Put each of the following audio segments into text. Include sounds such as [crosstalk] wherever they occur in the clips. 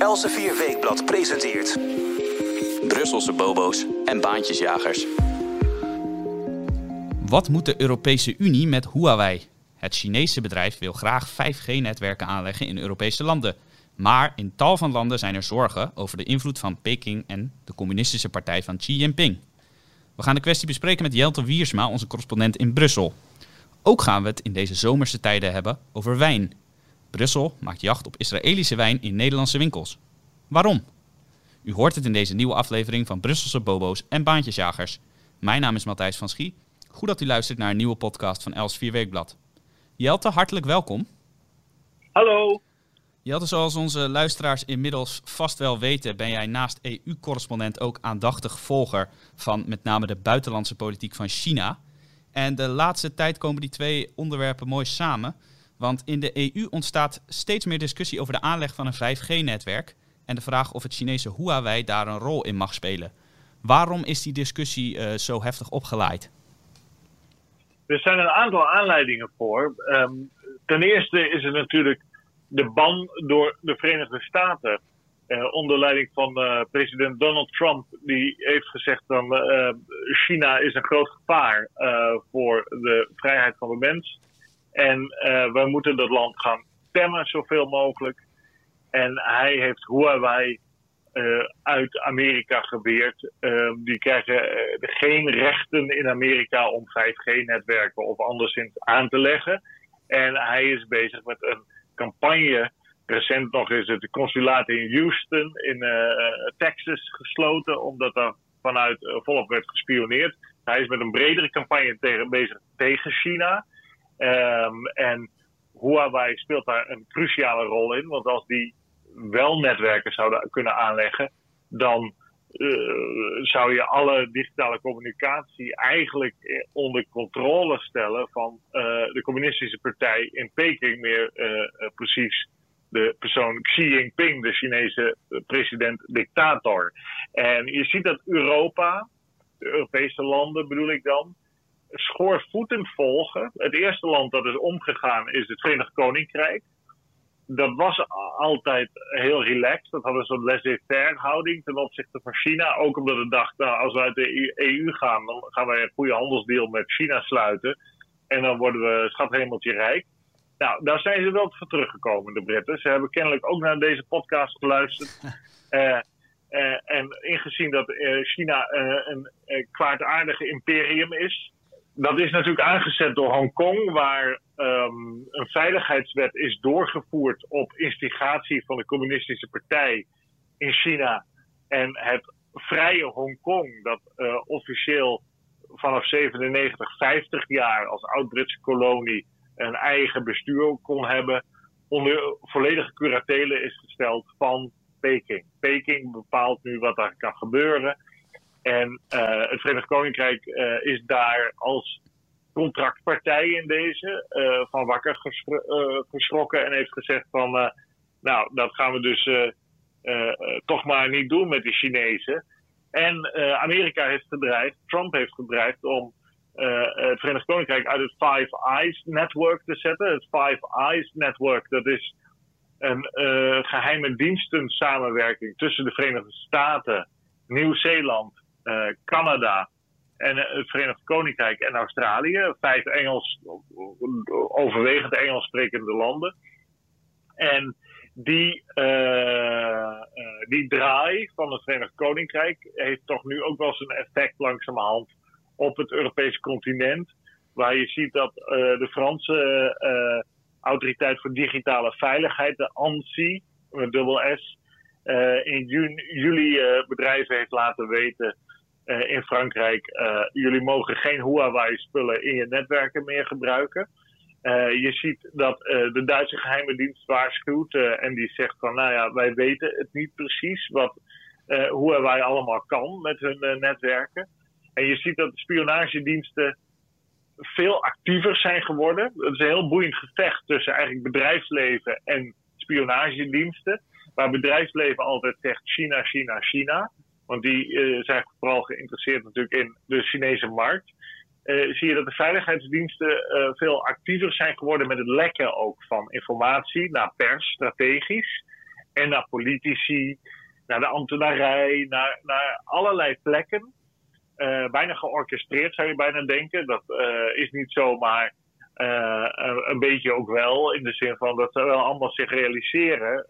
Elsevier Weekblad presenteert... Brusselse bobo's en baantjesjagers. Wat moet de Europese Unie met Huawei? Het Chinese bedrijf wil graag 5G-netwerken aanleggen in Europese landen. Maar in tal van landen zijn er zorgen over de invloed van Peking en de communistische partij van Xi Jinping. We gaan de kwestie bespreken met Jelte Wiersma, onze correspondent in Brussel. Ook gaan we het in deze zomerse tijden hebben over wijn. Brussel maakt jacht op Israëlische wijn in Nederlandse winkels. Waarom? U hoort het in deze nieuwe aflevering van Brusselse Bobo's en Baantjesjagers. Mijn naam is Matthijs van Schie. Goed dat u luistert naar een nieuwe podcast van Els 4 Weekblad. Jelte, hartelijk welkom. Hallo. Jelte, zoals onze luisteraars inmiddels vast wel weten, ben jij naast EU-correspondent ook aandachtig volger van met name de buitenlandse politiek van China. En de laatste tijd komen die twee onderwerpen mooi samen. Want in de EU ontstaat steeds meer discussie over de aanleg van een 5G-netwerk en de vraag of het Chinese Huawei daar een rol in mag spelen. Waarom is die discussie uh, zo heftig opgeleid? Er zijn een aantal aanleidingen voor. Um, ten eerste is er natuurlijk de ban door de Verenigde Staten. Uh, onder leiding van uh, president Donald Trump, die heeft gezegd dat China is een groot gevaar voor de vrijheid van de mens. En we moeten dat land gaan temmen zoveel mogelijk. En hij heeft Huawei uh, uit Amerika geweerd. Uh, die krijgen uh, geen rechten in Amerika om 5G-netwerken of anderszins aan te leggen. En hij is bezig met een campagne. Recent nog is het consulaat in Houston in Texas gesloten, omdat daar vanuit volop werd gespioneerd. Hij is met een bredere campagne tegen, bezig tegen China. Um, en Huawei speelt daar een cruciale rol in, want als die wel netwerken zouden kunnen aanleggen, dan uh, zou je alle digitale communicatie eigenlijk onder controle stellen van uh, de communistische partij in Peking, meer precies de persoon Xi Jinping, de Chinese president-dictator. En je ziet dat Europa, de Europese landen bedoel ik dan, schoorvoetend volgen. Het eerste land dat is omgegaan is het Verenigd Koninkrijk dat was altijd heel relaxed. Dat hadden zo'n laissez-faire houding ten opzichte van China. Ook omdat het dacht, nou, als we uit de EU gaan, dan gaan wij een goede handelsdeal met China sluiten. En dan worden we schathemeltje rijk. Nou, daar zijn ze wel voor teruggekomen, de Britten. Ze hebben kennelijk ook naar deze podcast geluisterd. uh, [laughs] uh, en ingezien dat uh, China een kwaadaardige imperium is, dat is natuurlijk aangezet door Hongkong, waar um, een veiligheidswet is doorgevoerd op instigatie van de Communistische Partij in China. En het vrije Hongkong, dat uh, officieel vanaf 97, 50 jaar als oud-Britse kolonie een eigen bestuur kon hebben, onder volledige curatele is gesteld van Peking. Peking bepaalt nu wat daar kan gebeuren. En uh, het Verenigd Koninkrijk uh, is daar als contractpartij in deze uh, van wakker geschro geschrokken en heeft gezegd van, nou, dat gaan we dus toch maar niet doen met de Chinezen. En Amerika heeft gedreigd, Trump heeft gedreigd om het Verenigd Koninkrijk uit het Five Eyes Network te zetten. Het Five Eyes Network, dat is een geheime diensten samenwerking tussen de Verenigde Staten, Nieuw-Zeeland Canada en uh, het Verenigd Koninkrijk en Australië. Vijf Engels, overwegend Engels sprekende landen. En die, uh, die draai van het Verenigd Koninkrijk heeft toch nu ook wel zijn effect langzamerhand op het Europese continent. Waar je ziet dat de Franse Autoriteit voor Digitale Veiligheid, de ANSI, met dubbel S, in juni, juli bedrijven heeft laten weten uh, in Frankrijk, uh, jullie mogen geen Huawei-spullen in je netwerken meer gebruiken. Uh, je ziet dat de Duitse geheime dienst waarschuwt en die zegt van, nou ja, wij weten het niet precies wat Huawei allemaal kan met hun netwerken. En je ziet dat de spionagediensten veel actiever zijn geworden. Het is een heel boeiend gevecht tussen eigenlijk bedrijfsleven en spionagediensten. Waar bedrijfsleven altijd zegt China, China, China want die uh, zijn vooral geïnteresseerd natuurlijk in de Chinese markt. Uh, zie je dat de veiligheidsdiensten uh, veel actiever zijn geworden met het lekken ook van informatie naar pers, strategisch. En naar politici, naar de ambtenarij, naar, naar allerlei plekken. bijna georchestreerd zou je bijna denken. Dat is niet zomaar een beetje ook wel. In de zin van dat ze wel allemaal zich realiseren,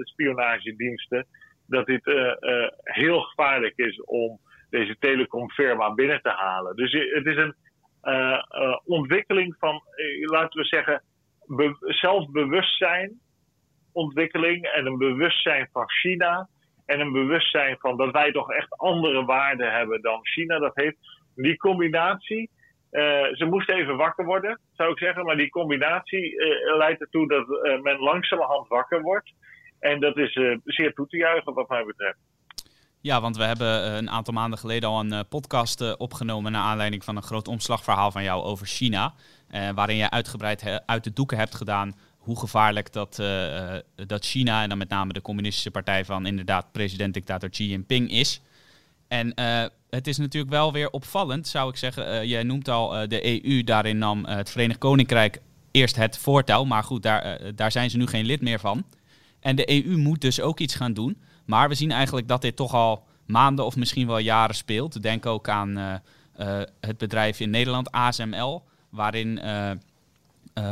spionagediensten, dat dit heel gevaarlijk is om deze telecomfirma binnen te halen. Dus het is een ontwikkeling van, laten we zeggen, zelfbewustzijn ontwikkeling en een bewustzijn van China. En een bewustzijn van dat wij toch echt andere waarden hebben dan China dat heeft. Die combinatie, ze moesten even wakker worden, zou ik zeggen. Maar die combinatie leidt ertoe dat men langzamerhand wakker wordt. En dat is zeer toe te juichen wat mij betreft. Ja, want we hebben een aantal maanden geleden al een podcast opgenomen naar aanleiding van een groot omslagverhaal van jou over China. waarin je uitgebreid uit de doeken hebt gedaan hoe gevaarlijk dat, uh, dat China en dan met name de communistische partij van inderdaad president-dictator Xi Jinping is. En uh, het is natuurlijk wel weer opvallend, zou ik zeggen. jij noemt al de EU, daarin nam het Verenigd Koninkrijk eerst het voortouw. Maar goed, daar, daar zijn ze nu geen lid meer van. En de EU moet dus ook iets gaan doen. Maar we zien eigenlijk dat dit toch al maanden of misschien wel jaren speelt. Denk ook aan het bedrijf in Nederland, ASML, waarin uh,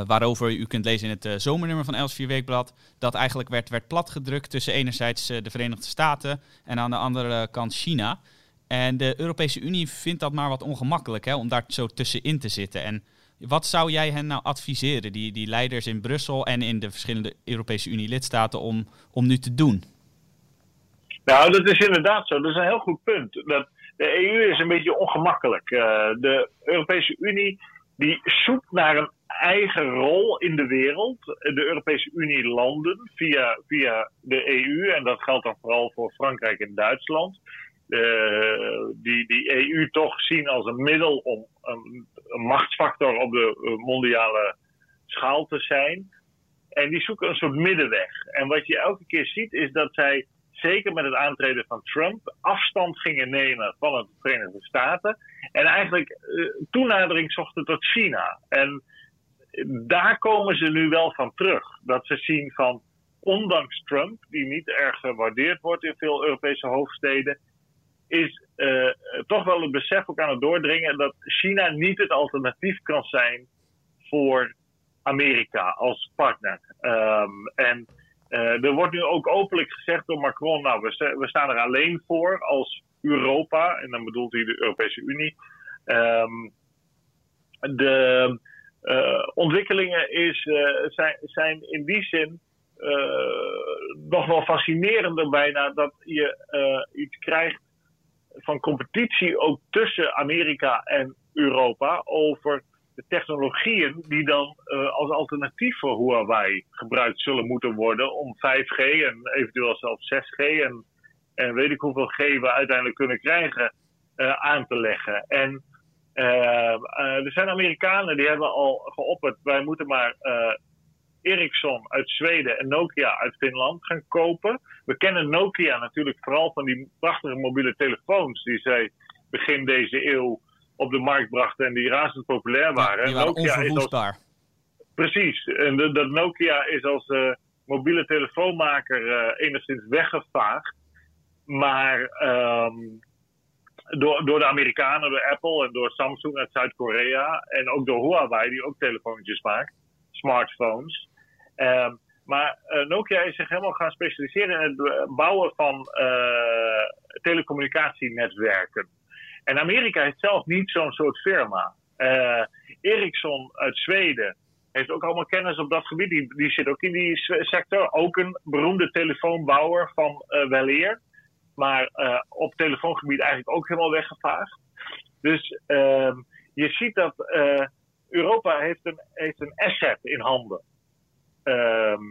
waarover u kunt lezen in het zomernummer van Els 4 Weekblad. Dat eigenlijk werd, werd platgedrukt tussen enerzijds de Verenigde Staten en aan de andere kant China. En de Europese Unie vindt dat maar wat ongemakkelijk hè, om daar zo tussenin te zitten. En wat zou jij hen nou adviseren, die, die leiders in Brussel en in de verschillende Europese Unie-lidstaten, om, om nu te doen? Nou, dat is inderdaad zo. Dat is een heel goed punt. Dat de EU is een beetje ongemakkelijk. de Europese Unie die zoekt naar een eigen rol in de wereld. De Europese Unie landen via, via de EU, en dat geldt dan vooral voor Frankrijk en Duitsland. Uh, die, die EU toch zien als een middel om een, machtsfactor op de mondiale schaal te zijn. En die zoeken een soort middenweg. En wat je elke keer ziet is dat zij, zeker met het aantreden van Trump, afstand gingen nemen van de Verenigde Staten. En eigenlijk uh, toenadering zochten tot China. En daar komen ze nu wel van terug. Dat ze zien van, ondanks Trump, die niet erg gewaardeerd wordt in veel Europese hoofdsteden, is uh, toch wel het besef ook aan het doordringen dat China niet het alternatief kan zijn voor Amerika als partner. Um, en uh, er wordt nu ook openlijk gezegd door Macron, nou, we, staan er alleen voor als Europa, en dan bedoelt hij de Europese Unie. Um, de, ontwikkelingen is, zijn, zijn in die zin nog wel fascinerender bijna dat je iets krijgt van competitie ook tussen Amerika en Europa over de technologieën die dan als alternatief voor Huawei gebruikt zullen moeten worden om 5G en eventueel zelfs 6G en, en weet ik hoeveel G we uiteindelijk kunnen krijgen aan te leggen. En uh, er zijn Amerikanen die hebben al geopperd, wij moeten maar Ericsson uit Zweden en Nokia uit Finland gaan kopen. We kennen Nokia natuurlijk vooral van die prachtige mobiele telefoons die zij begin deze eeuw op de markt brachten en die razend populair waren. Ja, die waren Nokia. Is als, precies, en dat Nokia is als mobiele telefoonmaker enigszins weggevaagd. Maar um, door, door de Amerikanen, door Apple en door Samsung uit Zuid-Korea. En ook door Huawei, die ook telefoontjes maakt, smartphones. Um, maar uh, Nokia is zich helemaal gaan specialiseren in het bouwen van uh, telecommunicatienetwerken. En Amerika heeft zelf niet zo'n soort firma. Uh, Ericsson uit Zweden heeft ook allemaal kennis op dat gebied. Die, zit ook in die sector. Ook een beroemde telefoonbouwer van uh, weleer maar op telefoongebied eigenlijk ook helemaal weggevaagd. Dus uh, je ziet dat Europa heeft een, heeft een asset in handen. Ehm,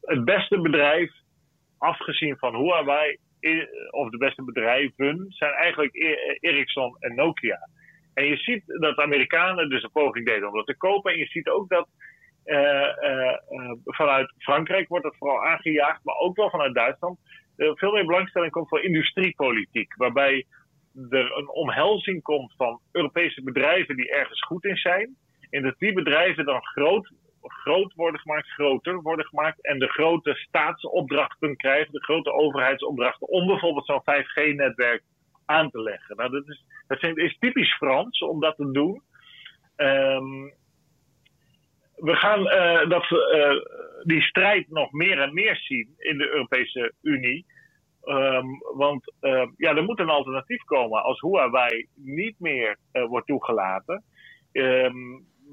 het beste bedrijf, afgezien van Huawei, of de beste bedrijven, zijn eigenlijk e-, Ericsson en Nokia. En je ziet dat de Amerikanen dus een poging deden om dat te kopen. En je ziet ook dat vanuit Frankrijk wordt dat vooral aangejaagd, maar ook wel vanuit Duitsland veel meer belangstelling komt voor industriepolitiek. Waarbij er een omhelzing komt van Europese bedrijven die ergens goed in zijn. En dat die bedrijven dan groot groot worden gemaakt, groter worden gemaakt. En de grote staatsopdrachten krijgen, de grote overheidsopdrachten, om bijvoorbeeld zo'n 5G-netwerk aan te leggen. Nou, dat is, dat is typisch Frans om dat te doen. Um, we gaan uh, dat, uh, die strijd nog meer en meer zien in de Europese Unie. Um, want uh, ja, er moet een alternatief komen als Huawei niet meer wordt toegelaten.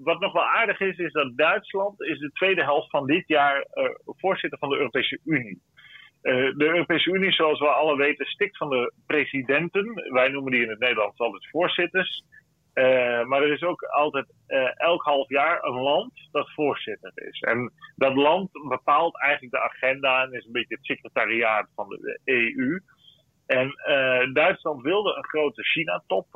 Wat nog wel aardig is, is dat Duitsland is de tweede helft van dit jaar voorzitter van de Europese Unie. de Europese Unie, zoals we alle weten, stikt van de presidenten. Wij noemen die in het Nederlands altijd voorzitters. Uh, maar er is ook altijd uh, elk half jaar een land dat voorzitter is. En dat land bepaalt eigenlijk de agenda en is een beetje het secretariaat van de EU. En uh, Duitsland wilde een grote China-top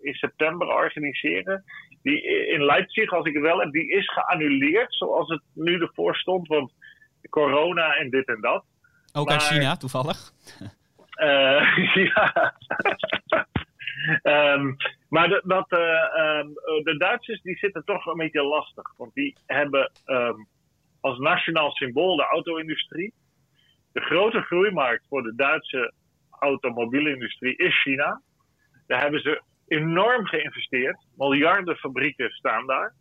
in september organiseren. Die in Leipzig, als ik het wel heb, die is geannuleerd zoals het nu ervoor stond. Want corona en dit en dat. Ook uit China, toevallig? [laughs] ja. um, maar de, dat, um, de Duitsers die zitten toch een beetje lastig. Want die hebben um, als nationaal symbool de auto-industrie. De grote groeimarkt voor de Duitse automobielindustrie is China. Daar hebben ze enorm geïnvesteerd. Miljarden fabrieken staan daar.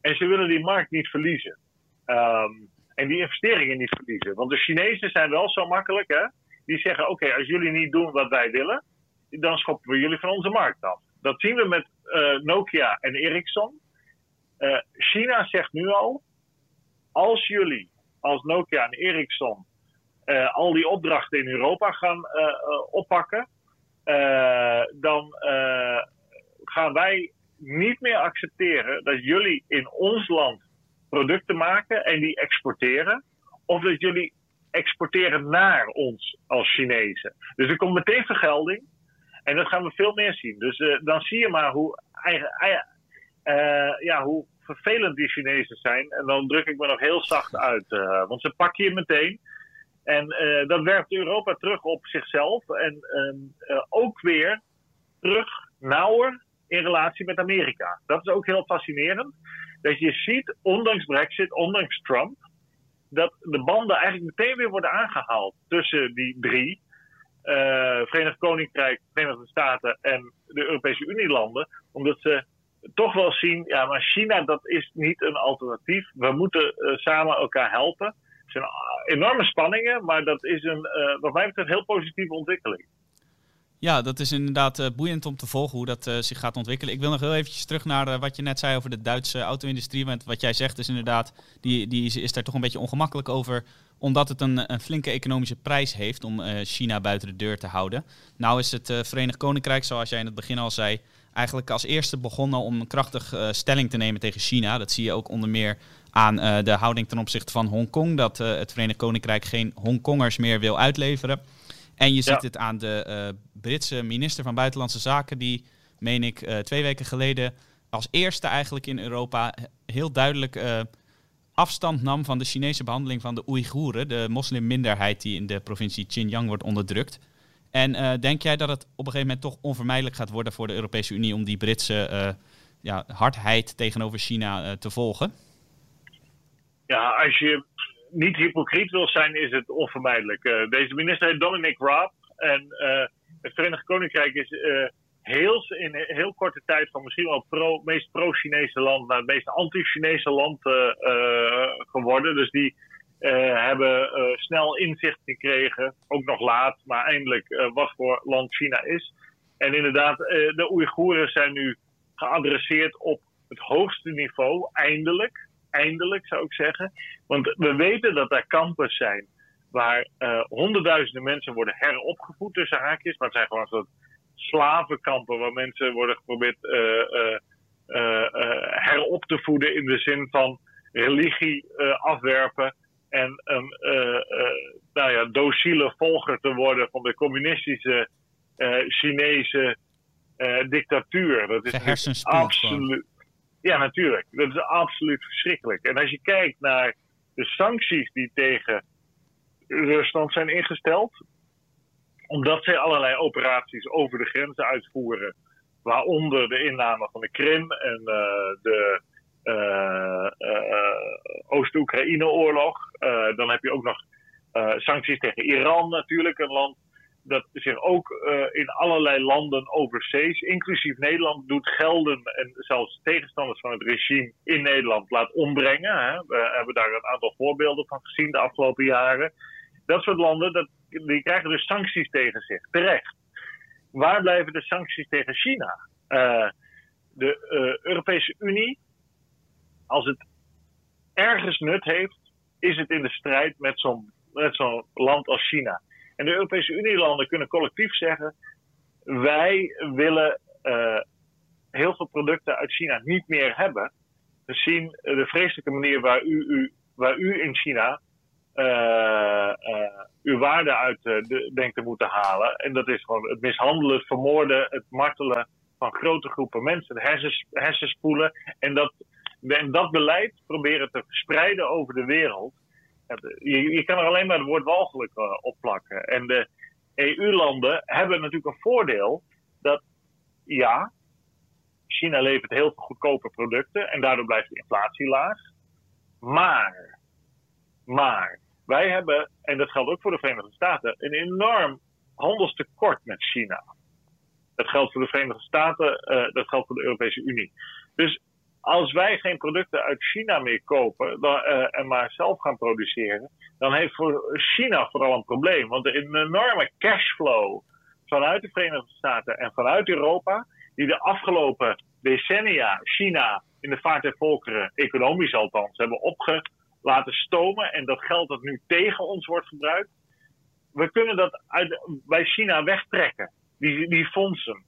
En ze willen die markt niet verliezen. Um, en die investeringen niet verliezen. Want de Chinezen zijn wel zo makkelijk, hè? Die zeggen: oké, als jullie niet doen wat wij willen, dan schoppen we jullie van onze markt af. Dat zien we met uh, Nokia en Ericsson. Uh, China zegt nu al: als jullie als Nokia en Ericsson uh, al die opdrachten in Europa gaan oppakken, dan gaan wij niet meer accepteren dat jullie in ons land producten maken en die exporteren. Of dat jullie exporteren naar ons als Chinezen. Dus er komt meteen vergelding. En dat gaan we veel meer zien. Dus dan zie je maar hoe, eigen, ja, hoe vervelend die Chinezen zijn. En dan druk ik me nog heel zacht uit. Uh, want ze pakken je meteen. En dat werpt Europa terug op zichzelf. En ook weer terug nauwer in relatie met Amerika. Dat is ook heel fascinerend. Dat je ziet, ondanks Brexit, ondanks Trump, dat de banden eigenlijk meteen weer worden aangehaald tussen die drie uh, Verenigd Koninkrijk, Verenigde Staten en de Europese Unielanden. Omdat ze toch wel zien, ja, maar China dat is niet een alternatief. We moeten samen elkaar helpen. Zijn enorme spanningen, maar dat is een, uh, wat mij betreft, heel positieve ontwikkeling. Ja, dat is inderdaad uh, boeiend om te volgen hoe dat zich gaat ontwikkelen. Ik wil nog heel eventjes terug naar wat je net zei over de Duitse auto-industrie. Want wat jij zegt is inderdaad, die, die is daar toch een beetje ongemakkelijk over omdat het een, een flinke economische prijs heeft om China buiten de deur te houden. Nou is het Verenigd Koninkrijk, zoals jij in het begin al zei, eigenlijk als eerste begonnen om een krachtig stelling te nemen tegen China. Dat zie je ook onder meer aan de houding ten opzichte van Hongkong. Dat het Verenigd Koninkrijk geen Hongkongers meer wil uitleveren. En je ziet het aan de Britse minister van Buitenlandse Zaken, die, meen ik, twee weken geleden als eerste eigenlijk in Europa heel duidelijk afstand nam van de Chinese behandeling van de Oeigoeren, de moslimminderheid die in de provincie Xinjiang wordt onderdrukt. En uh, denk jij dat het op een gegeven moment toch onvermijdelijk gaat worden voor de Europese Unie om die Britse uh, ja, hardheid tegenover China uh, te volgen? Ja, als je niet hypocriet wil zijn, is het onvermijdelijk. deze minister heet Dominic Raab en het Verenigd Koninkrijk is heel, in heel korte tijd van misschien wel het meest pro-Chinese land naar het meest anti-Chinese land geworden. Dus die hebben snel inzicht gekregen, ook nog laat, maar eindelijk wat voor land China is. En inderdaad, de Oeigoeren zijn nu geadresseerd op het hoogste niveau, eindelijk. Eindelijk zou ik zeggen. Want we weten dat er kampen zijn waar honderdduizenden mensen worden heropgevoed tussen haakjes. Maar het zijn gewoon soort slavenkampen waar mensen worden geprobeerd uh, herop te voeden in de zin van religie afwerpen en een nou ja, docile volger te worden van de communistische Chinese dictatuur. Dat is absoluut. Ja, natuurlijk. Dat is absoluut verschrikkelijk. En als je kijkt naar de sancties die tegen Rusland zijn ingesteld, omdat zij allerlei operaties over de grenzen uitvoeren. Waaronder de inname van de Krim en uh, de Oost-Oekraïne-oorlog. dan heb je ook nog sancties tegen Iran natuurlijk, een land dat zich ook in allerlei landen overzees, inclusief Nederland, doet gelden en zelfs tegenstanders van het regime in Nederland laat ombrengen. Hè. We hebben daar een aantal voorbeelden van gezien de afgelopen jaren. Dat soort landen, dat, die krijgen dus sancties tegen zich, terecht. Waar blijven de sancties tegen China? Uh, de uh, Europese Unie, als het ergens nut heeft, is het in de strijd met zo'n zo'n land als China. En de Europese Unie-landen kunnen collectief zeggen: wij willen uh, heel veel producten uit China niet meer hebben. Gezien de vreselijke manier waar u, u, waar u in China uh, uw waarde uit de, denkt te moeten halen. En dat is gewoon het mishandelen, het vermoorden, het martelen van grote groepen mensen, hersens, hersenspoelen. En dat, en dat beleid proberen te verspreiden over de wereld. Je, je kan er alleen maar het woord walgelijk uh, op plakken. En de EU-landen hebben natuurlijk een voordeel dat, ja, China levert heel veel goedkope producten en daardoor blijft de inflatie laag. Maar, maar, wij hebben, en dat geldt ook voor de Verenigde Staten, een enorm handelstekort met China. Dat geldt voor de Verenigde Staten, uh, dat geldt voor de Europese Unie. Dus als wij geen producten uit China meer kopen dan, uh, en maar zelf gaan produceren, dan heeft voor China vooral een probleem. Want er is een enorme cashflow vanuit de Verenigde Staten en vanuit Europa, die de afgelopen decennia China in de vaart der volkeren, economisch althans, hebben opge laten stomen. En dat geld dat nu tegen ons wordt gebruikt, we kunnen dat uit, bij China wegtrekken, die, die fondsen.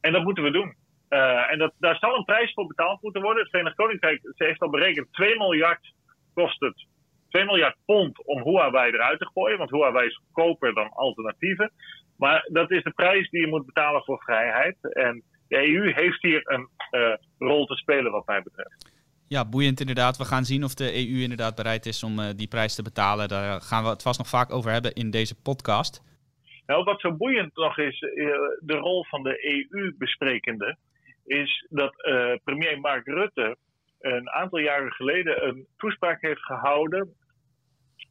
En dat moeten we doen. Uh, en dat, daar zal een prijs voor betaald moeten worden. Het Verenigd Koninkrijk ze heeft al berekend 2 miljard kost het. 2 miljard pond om Huawei eruit te gooien. Want Huawei is goedkoper dan alternatieven. Maar dat is de prijs die je moet betalen voor vrijheid. En de EU heeft hier een uh, rol te spelen wat mij betreft. Ja, boeiend inderdaad. We gaan zien of de EU inderdaad bereid is om uh, die prijs te betalen. Daar gaan we het vast nog vaak over hebben in deze podcast. Nou, wat zo boeiend nog is, de rol van de EU besprekende is dat uh, premier Mark Rutte een aantal jaren geleden een toespraak heeft gehouden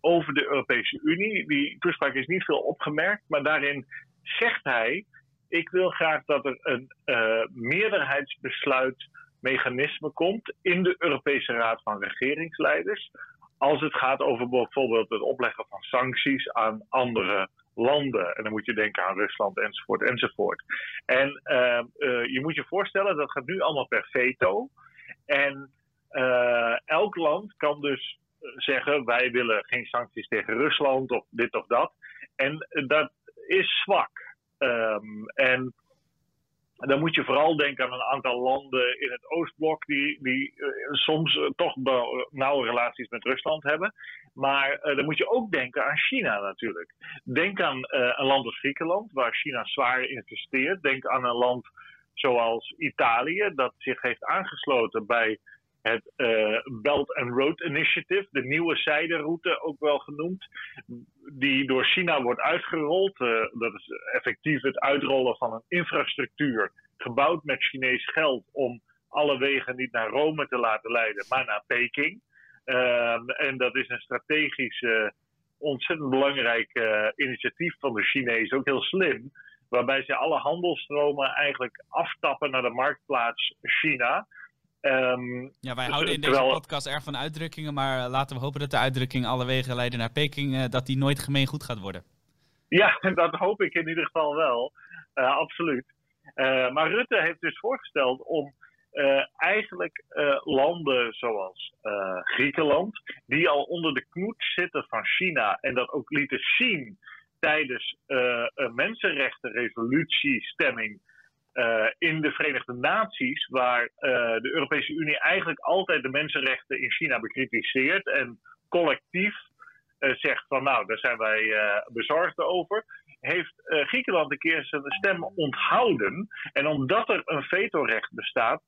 over de Europese Unie. Die toespraak is niet veel opgemerkt, maar daarin zegt hij: Ik wil graag dat er een uh, meerderheidsbesluitmechanisme komt in de Europese Raad van Regeringsleiders. Als het gaat over bijvoorbeeld het opleggen van sancties aan andere landen. En dan moet je denken aan Rusland enzovoort enzovoort. En uh, uh, je moet je voorstellen, dat gaat nu allemaal per veto. En uh, elk land kan dus zeggen, wij willen geen sancties tegen Rusland of dit of dat. En dat is zwak. Um, en dan moet je vooral denken aan een aantal landen in het Oostblok die, die uh, soms uh, toch nauwe relaties met Rusland hebben. Maar dan moet je ook denken aan China natuurlijk. Denk aan een land als Griekenland, waar China zwaar investeert. Denk aan een land zoals Italië, dat zich heeft aangesloten bij het uh, Belt and Road Initiative, de nieuwe zijderoute ook wel genoemd, die door China wordt uitgerold. Uh, dat is effectief het uitrollen van een infrastructuur gebouwd met Chinees geld om alle wegen niet naar Rome te laten leiden, maar naar Peking. Uh, en dat is een strategisch ontzettend belangrijk initiatief van de Chinezen, ook heel slim. Waarbij ze alle handelstromen eigenlijk aftappen naar de marktplaats China. Um, ja, wij houden in deze podcast erg van uitdrukkingen, maar laten we hopen dat de uitdrukking alle wegen leiden naar Peking, uh, dat die nooit gemeen goed gaat worden. Ja, [laughs] dat hoop ik in ieder geval wel. Uh, absoluut. Uh, maar Rutte heeft dus voorgesteld om eigenlijk landen zoals Griekenland, die al onder de knoet zitten van China en dat ook lieten zien tijdens een mensenrechtenresolutiestemming uh, in de Verenigde Naties, waar uh, de Europese Unie eigenlijk altijd de mensenrechten in China bekritiseert en collectief uh, zegt van nou, daar zijn wij bezorgd over, heeft Griekenland een keer zijn stem onthouden. En omdat er een vetorecht bestaat,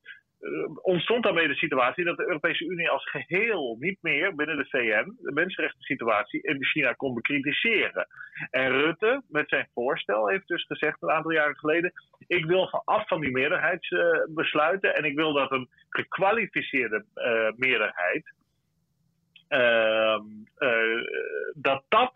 ontstond daarmee de situatie dat de Europese Unie als geheel niet meer binnen de VN de mensenrechten situatie in China kon bekritiseren. En Rutte met zijn voorstel heeft dus gezegd een aantal jaren geleden: ik wil af van die meerderheidsbesluiten en ik wil dat een gekwalificeerde uh, meerderheid uh, dat dat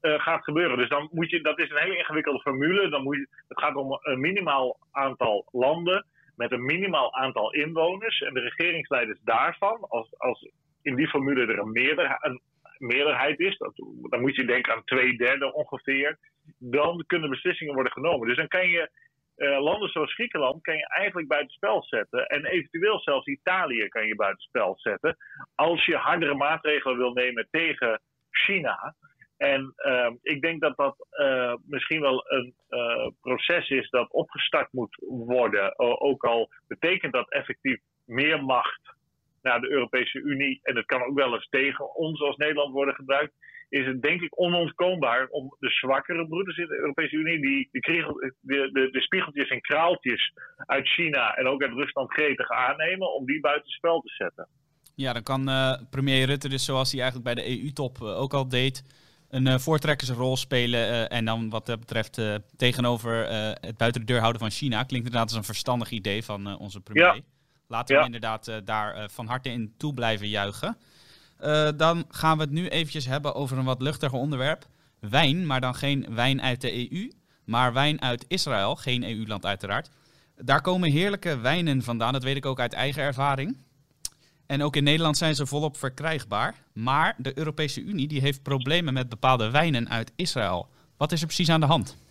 gaat gebeuren. Dus dan moet je, dat is een hele ingewikkelde formule. Dan moet je, het gaat om een minimaal aantal landen met een minimaal aantal inwoners. En de regeringsleiders daarvan, als, als in die formule er een, meerderheid, is, dat, dan moet je denken aan twee derde ongeveer, dan kunnen beslissingen worden genomen. Dus dan kan je uh, landen zoals Griekenland kan je eigenlijk buitenspel zetten. En eventueel zelfs Italië kan je buitenspel zetten. Als je hardere maatregelen wil nemen tegen China. En uh, ik denk dat dat uh, misschien wel een uh, proces is dat opgestart moet worden. ook al betekent dat effectief meer macht naar de Europese Unie. En het kan ook wel eens tegen ons als Nederland worden gebruikt. Is het denk ik onontkoombaar om de zwakkere broeders in de Europese Unie, die de, de, de, de spiegeltjes en kraaltjes uit China en ook uit Rusland gretig aannemen, om die buitenspel te zetten. Ja, dan kan premier Rutte dus zoals hij eigenlijk bij de EU-top ook al deed een uh, voortrekkersrol spelen. Uh, en dan wat dat betreft uh, tegenover het buiten de deur houden van China. Klinkt inderdaad als een verstandig idee van onze premier. Ja. Laten we inderdaad daar van harte in toe blijven juichen. dan gaan we het nu eventjes hebben over een wat luchtiger onderwerp. Wijn, maar dan geen wijn uit de EU, maar wijn uit Israël. Geen EU-land uiteraard. Daar komen heerlijke wijnen vandaan, dat weet ik ook uit eigen ervaring. En ook in Nederland zijn ze volop verkrijgbaar. Maar de Europese Unie die heeft problemen met bepaalde wijnen uit Israël. Wat is er precies aan de hand?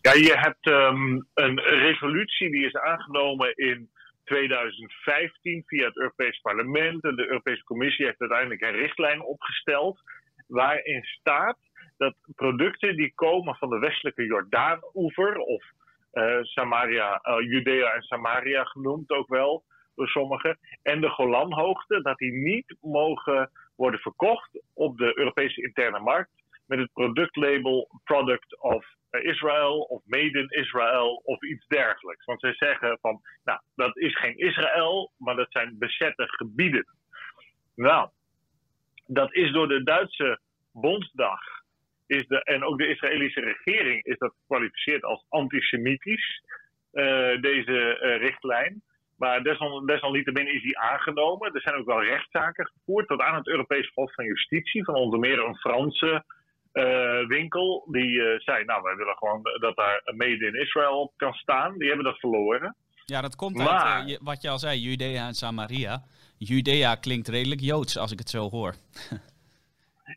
Ja, je hebt um, een resolutie die is aangenomen in 2015 via het Europees Parlement. En de Europese Commissie heeft uiteindelijk een richtlijn opgesteld. Waarin staat dat producten die komen van de westelijke Jordaan-oever, of uh, Samaria, uh, Judea en Samaria genoemd ook wel sommigen. En de Golanhoogte, dat die niet mogen worden verkocht op de Europese interne markt met het productlabel Product of Israel of Made in Israel of iets dergelijks. Want zij zeggen van, nou, dat is geen Israël, maar dat zijn bezette gebieden. Nou, dat is door de Duitse Bondsdag is de, en ook de Israëlische regering is dat gekwalificeerd als antisemitisch, uh, deze uh, richtlijn. Maar desal, desalniettemin is die aangenomen. Er zijn ook wel rechtszaken gevoerd tot aan het Europees Hof van Justitie. Van onder meer een Franse uh, winkel. Die uh, zei, nou wij willen gewoon dat daar een Made in Israel op kan staan. Die hebben dat verloren. Ja, dat komt maar, uit uh, wat je al zei, Judea en Samaria. Judea klinkt redelijk Joods als ik het zo hoor. [laughs]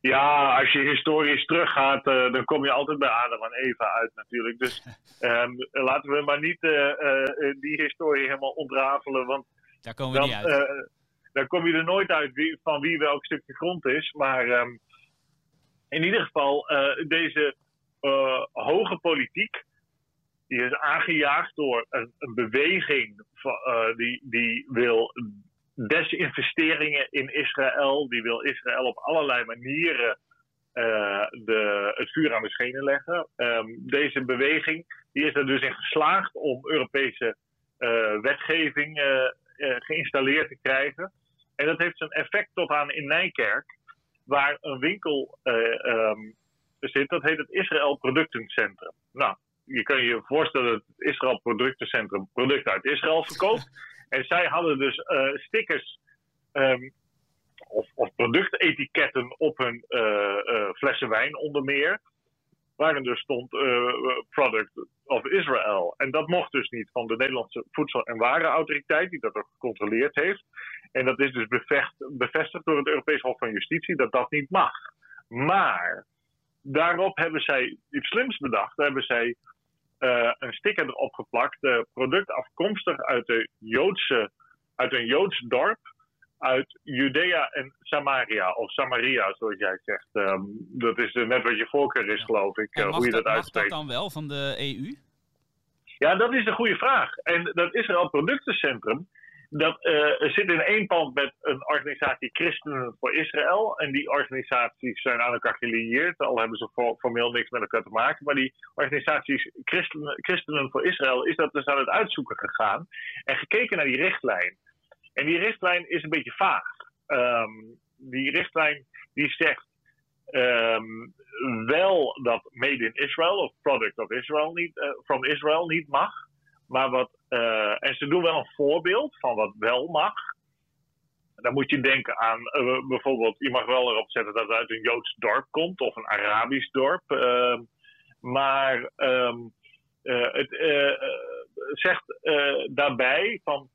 Ja, als je historisch teruggaat, uh, dan kom je altijd bij Adam en Eva uit natuurlijk. Dus um, [laughs] laten we maar niet uh, uh, die historie helemaal ontrafelen, want daar komen we dan, niet uit. dan kom je er nooit uit wie, van wie welk stukje grond is. Maar um, in ieder geval, deze hoge politiek, die is aangejaagd door een, een beweging van, die, die wil desinvesteringen in Israël. Die wil Israël op allerlei manieren uh, de, het vuur aan de schenen leggen. Um, deze beweging die is er dus in geslaagd om Europese uh, wetgeving uh, geïnstalleerd te krijgen. En dat heeft zijn effect tot aan in Nijkerk, waar een winkel um, zit. Dat heet het Israël Productencentrum. Nou, je kan je voorstellen dat het Israël Productencentrum producten uit Israël verkoopt. En zij hadden dus uh, stickers um, of, of productetiketten op hun uh, uh, flessen wijn onder meer. Waarin dus stond Product of Israel. En dat mocht dus niet van de Nederlandse Voedsel- en Warenautoriteit, die dat ook gecontroleerd heeft. En dat is dus bevestigd door het Europees Hof van Justitie dat dat niet mag. Maar daarop hebben zij iets slims bedacht. Daar hebben zij uh, een sticker erop geplakt. Uh, product afkomstig uit, de Joodse, uit een Joods dorp. Uit Judea en Samaria, of Samaria zoals jij zegt. Um, dat is net wat je voorkeur is, geloof ik, uh, hoe je dat, dat uitspreekt. Mag dat dan wel van de EU? Ja, dat is een goede vraag. En dat Israël Productencentrum, dat uh, zit in één pand met een organisatie Christenen voor Israël. En die organisaties zijn aan elkaar gelieerd, al hebben ze formeel niks met elkaar te maken. Maar die organisaties Christenen, Christenen voor Israël is dat dus aan het uitzoeken gegaan en gekeken naar die richtlijn. En die richtlijn is een beetje vaag. Um, die richtlijn die zegt um, wel dat made in Israel of product of Israel niet, uh, from Israel niet mag. Maar wat, uh, en ze doen wel een voorbeeld van wat wel mag. Dan moet je denken aan uh, bijvoorbeeld, je mag wel erop zetten dat het uit een Joods dorp komt of een Arabisch dorp. Uh, maar um, het zegt daarbij van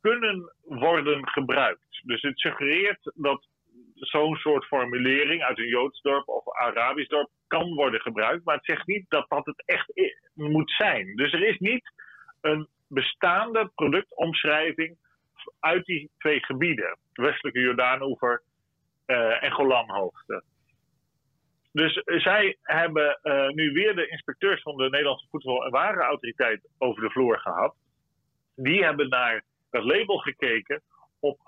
kunnen worden gebruikt. Dus het suggereert dat zo'n soort formulering uit een Joods dorp of Arabisch dorp kan worden gebruikt. Maar het zegt niet dat dat het echt moet zijn. Dus er is niet een bestaande productomschrijving uit die twee gebieden. Westelijke Jordaanoever uh, en Golanhoogte. Dus zij hebben uh, nu weer de inspecteurs van de Nederlandse Voedsel- en Warenautoriteit over de vloer gehad. Die hebben naar dat label gekeken op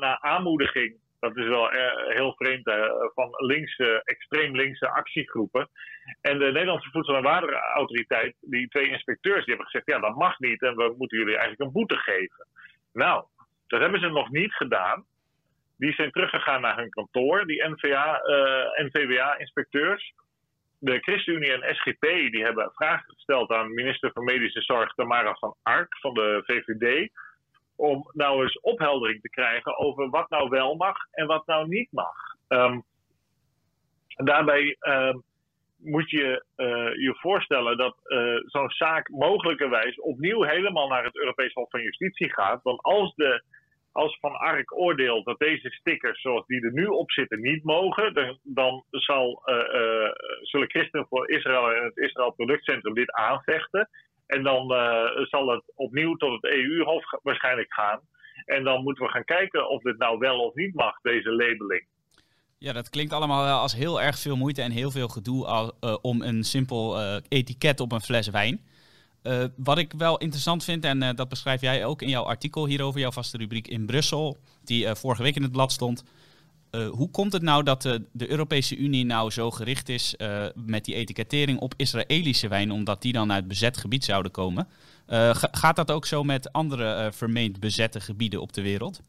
naar aanmoediging dat is wel uh, heel vreemd uh, van linkse, extreem linkse actiegroepen. En de Nederlandse Voedsel- en Waterautoriteit, die twee inspecteurs, die hebben gezegd: ja, dat mag niet en we moeten jullie eigenlijk een boete geven. Nou, dat hebben ze nog niet gedaan. Die zijn teruggegaan naar hun kantoor, die NVWA-inspecteurs. De ChristenUnie en SGP die hebben vragen gesteld aan minister van Medische Zorg Tamara van Ark van de VVD om nou eens opheldering te krijgen over wat nou wel mag en wat nou niet mag. Um, daarbij um, moet je uh, je voorstellen dat uh, zo'n zaak mogelijkerwijs opnieuw helemaal naar het Europees Hof van Justitie gaat. Want als, de, als Van Ark oordeelt dat deze stickers zoals die er nu op zitten niet mogen, dan, dan zal, uh, zullen Christen voor Israël en het Israël Productcentrum dit aanvechten. En dan uh, zal het opnieuw tot het EU-hof waarschijnlijk gaan. En dan moeten we gaan kijken of dit nou wel of niet mag, deze labeling. Ja, dat klinkt allemaal wel als heel erg veel moeite en heel veel gedoe al, uh, om een simpel uh, etiket op een fles wijn. Wat ik wel interessant vind, en dat beschrijf jij ook in jouw artikel hierover, jouw vaste rubriek in Brussel, die vorige week in het blad stond. Uh, hoe komt het nou dat de, de, Europese Unie nou zo gericht is uh, met die etikettering op Israëlische wijn, omdat die dan uit bezet gebied zouden komen? Gaat dat ook zo met andere vermeend bezette gebieden op de wereld?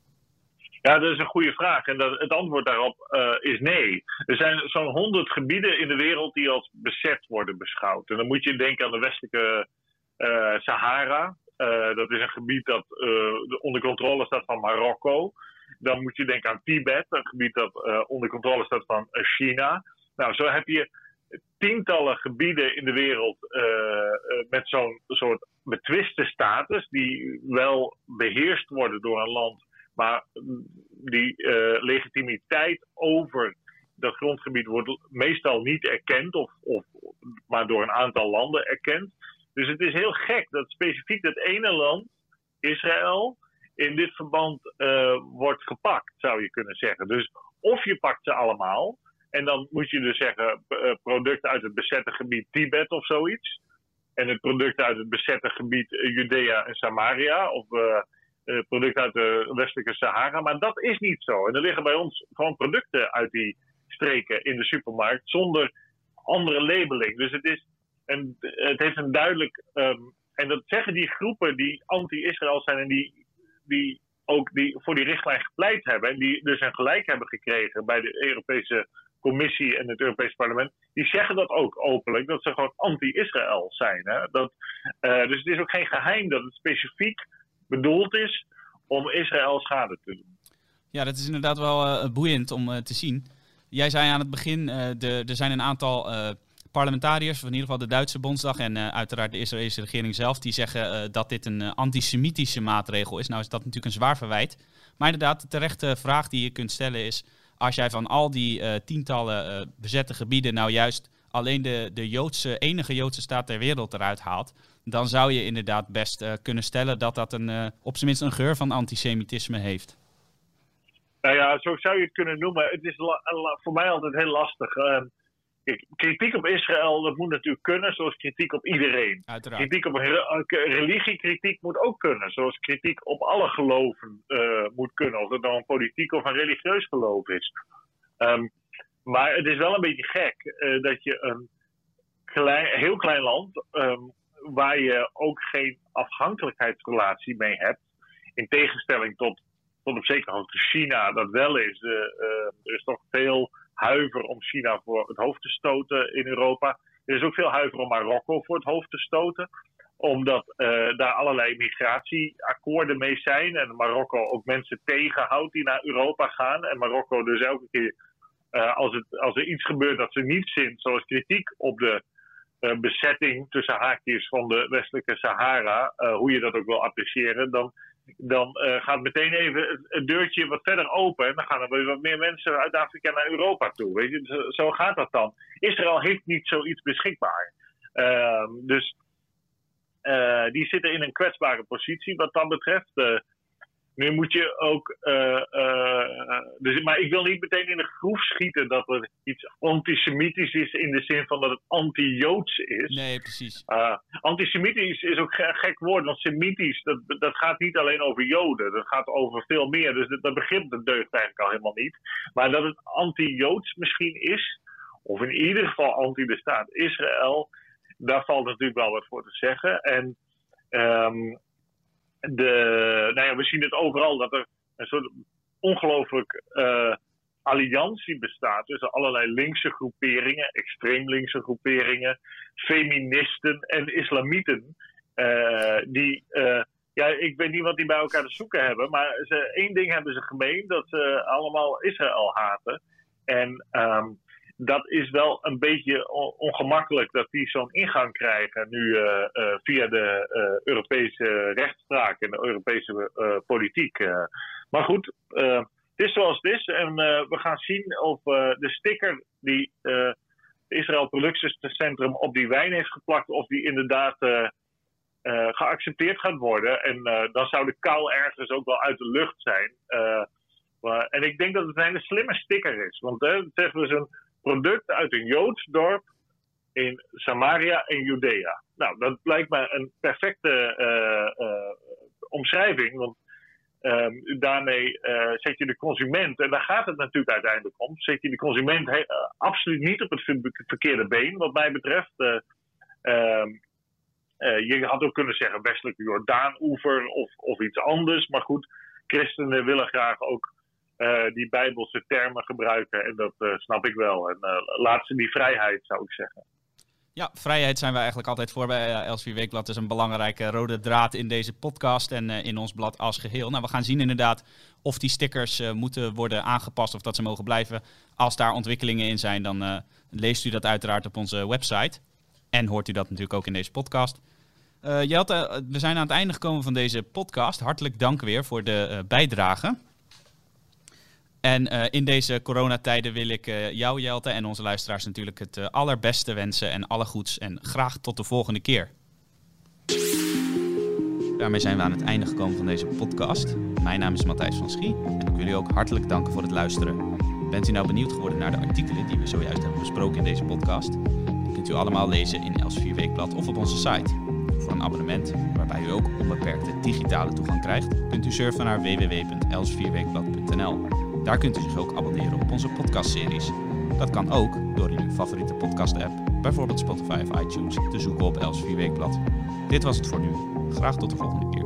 Ja, dat is een goede vraag. En dat, het antwoord daarop is nee. Er zijn zo'n honderd gebieden in de wereld die als bezet worden beschouwd. En dan moet je denken aan de westelijke Sahara. dat is een gebied dat onder controle staat van Marokko. Dan moet je denken aan Tibet, een gebied dat uh, onder controle staat van uh, China. Nou, zo heb je tientallen gebieden in de wereld uh, met zo'n soort betwiste status, die wel beheerst worden door een land, maar die legitimiteit over dat grondgebied wordt meestal niet erkend, of, of maar door een aantal landen erkend. Dus het is heel gek dat specifiek dat ene land, Israël, in dit verband uh, wordt gepakt, zou je kunnen zeggen. Dus of je pakt ze allemaal, en dan moet je dus zeggen uh, producten uit het bezette gebied Tibet of zoiets. En het product uit het bezette gebied Judea en Samaria. Of uh, producten uit de westelijke Sahara. Maar dat is niet zo. En er liggen bij ons gewoon producten uit die streken in de supermarkt zonder andere labeling. Dus het, is een, het heeft een duidelijk. Um, en dat zeggen die groepen die anti-Israël zijn en die die ook die, voor die richtlijn gepleit hebben. En die dus een gelijk hebben gekregen bij de Europese Commissie en het Europese Parlement. Die zeggen dat ook openlijk, dat ze gewoon anti-Israël zijn. Hè? Dat, uh, dus het is ook geen geheim dat het specifiek bedoeld is om Israël schade te doen. Ja, dat is inderdaad wel uh, boeiend om uh, te zien. Jij zei aan het begin, er zijn een aantal parlementariërs, of in ieder geval de Duitse Bondsdag en uh, uiteraard de Israëlische regering zelf, die zeggen uh, dat dit een uh, antisemitische maatregel is. Nou is dat natuurlijk een zwaar verwijt. Maar inderdaad, de terechte vraag die je kunt stellen is, als jij van al die tientallen bezette gebieden nou juist alleen de, de Joodse, enige Joodse staat ter wereld eruit haalt, dan zou je inderdaad best kunnen stellen dat dat een, op zijn minst een geur van antisemitisme heeft. Nou ja, zo zou je het kunnen noemen. Het is voor mij altijd heel lastig. Ehm, kritiek op Israël, dat moet natuurlijk kunnen, zoals kritiek op iedereen. Uiteraard. Kritiek op re- eh, religiekritiek moet ook kunnen, zoals kritiek op alle geloven eh, moet kunnen, of het nou een politiek of een religieus geloof is. Ehm, maar het is wel een beetje gek eh, dat je een klein, heel klein land, ehm, waar je ook geen afhankelijkheidsrelatie mee hebt, in tegenstelling tot, tot op zekere hoogte China dat wel is. Er is toch veel huiver om China voor het hoofd te stoten in Europa. Er is ook veel huiver om Marokko voor het hoofd te stoten omdat eh, daar allerlei migratieakkoorden mee zijn. En Marokko ook mensen tegenhoudt die naar Europa gaan. En Marokko dus elke keer eh, als, het, als er iets gebeurt dat ze niet zint, zoals kritiek op de eh, bezetting tussen haakjes van de westelijke Sahara, hoe je dat ook wil appreciëren, dan, dan eh, gaat meteen even het, deurtje wat verder open. En dan gaan er weer wat meer mensen uit Afrika naar Europa toe. Weet je? Zo, zo gaat dat dan. Israël heeft niet zoiets beschikbaar. Ehm, dus eh, die zitten in een kwetsbare positie wat dat betreft. Eh, nu moet je ook. eh, eh, dus, maar ik wil niet meteen in de groef schieten dat er iets antisemitisch is in de zin van dat het anti-joods is. Nee, precies. Uh, antisemitisch is ook een gek woord, want semitisch, dat, dat gaat niet alleen over joden, dat gaat over veel meer. Dus dat, dat begrip dat deugt eigenlijk al helemaal niet. Maar dat het anti-joods misschien is, of in ieder geval anti de staat Israël, daar valt natuurlijk wel wat voor te zeggen. En ehm, de, nou ja, we zien het overal dat er een soort ongelooflijk eh, alliantie bestaat tussen allerlei linkse groeperingen, extreem linkse groeperingen, feministen en islamieten. eh, die, eh, ja, ik weet niet wat die bij elkaar te zoeken hebben, maar ze, één ding hebben ze gemeen: dat ze allemaal Israël haten. En ehm, dat is wel een beetje on- ongemakkelijk dat die zo'n ingang krijgen nu eh, eh, via de eh, Europese rechtspraak en de Europese politiek. maar goed, het is zoals het is. En we gaan zien of de sticker die Israël Productiecentrum op die wijn heeft geplakt, of die inderdaad geaccepteerd gaat worden. En dan zou de kou ergens ook wel uit de lucht zijn. Maar, en ik denk dat het een hele slimme sticker is. Want het zegt dus een product uit een Joods dorp in Samaria en Judea. Nou, dat lijkt me een perfecte eh, eh, omschrijving. Want ehm, daarmee eh, zet je de consument, en daar gaat het natuurlijk uiteindelijk om, zet je de consument absoluut niet op het ver- verkeerde been, wat mij betreft. Eh, ehm, eh, je had ook kunnen zeggen westelijke Jordaan-oever of, of iets anders. Maar goed, christenen willen graag ook die bijbelse termen gebruiken. En dat eh, snap ik wel. En eh, laat ze die vrijheid, zou ik zeggen. Ja, vrijheid zijn wij eigenlijk altijd voor bij Elsevier Weekblad. Is een belangrijke rode draad in deze podcast en in ons blad als geheel. Nou, we gaan zien inderdaad of die stickers moeten worden aangepast of dat ze mogen blijven. Als daar ontwikkelingen in zijn, dan leest u dat uiteraard op onze website. En hoort u dat natuurlijk ook in deze podcast. Uh, Jelte, we zijn aan het einde gekomen van deze podcast. Hartelijk dank weer voor de bijdrage. En uh, in deze coronatijden wil ik uh, jou, Jelte, en onze luisteraars natuurlijk het uh, allerbeste wensen en alle goeds. En graag tot de volgende keer. Daarmee zijn we aan het einde gekomen van deze podcast. Mijn naam is Matthijs van Schie en ik wil jullie ook hartelijk danken voor het luisteren. Bent u nou benieuwd geworden naar de artikelen die we zojuist hebben besproken in deze podcast? Die kunt u allemaal lezen in Els4 Weekblad of op onze site. Voor een abonnement, waarbij u ook onbeperkte digitale toegang krijgt, kunt u surfen naar www.els4weekblad.nl. Daar kunt u zich ook abonneren op onze podcastseries. Dat kan ook door in uw favoriete podcast-app, bijvoorbeeld Spotify of iTunes, te zoeken op Els 4 Weekblad. Dit was het voor nu. Graag tot de volgende keer.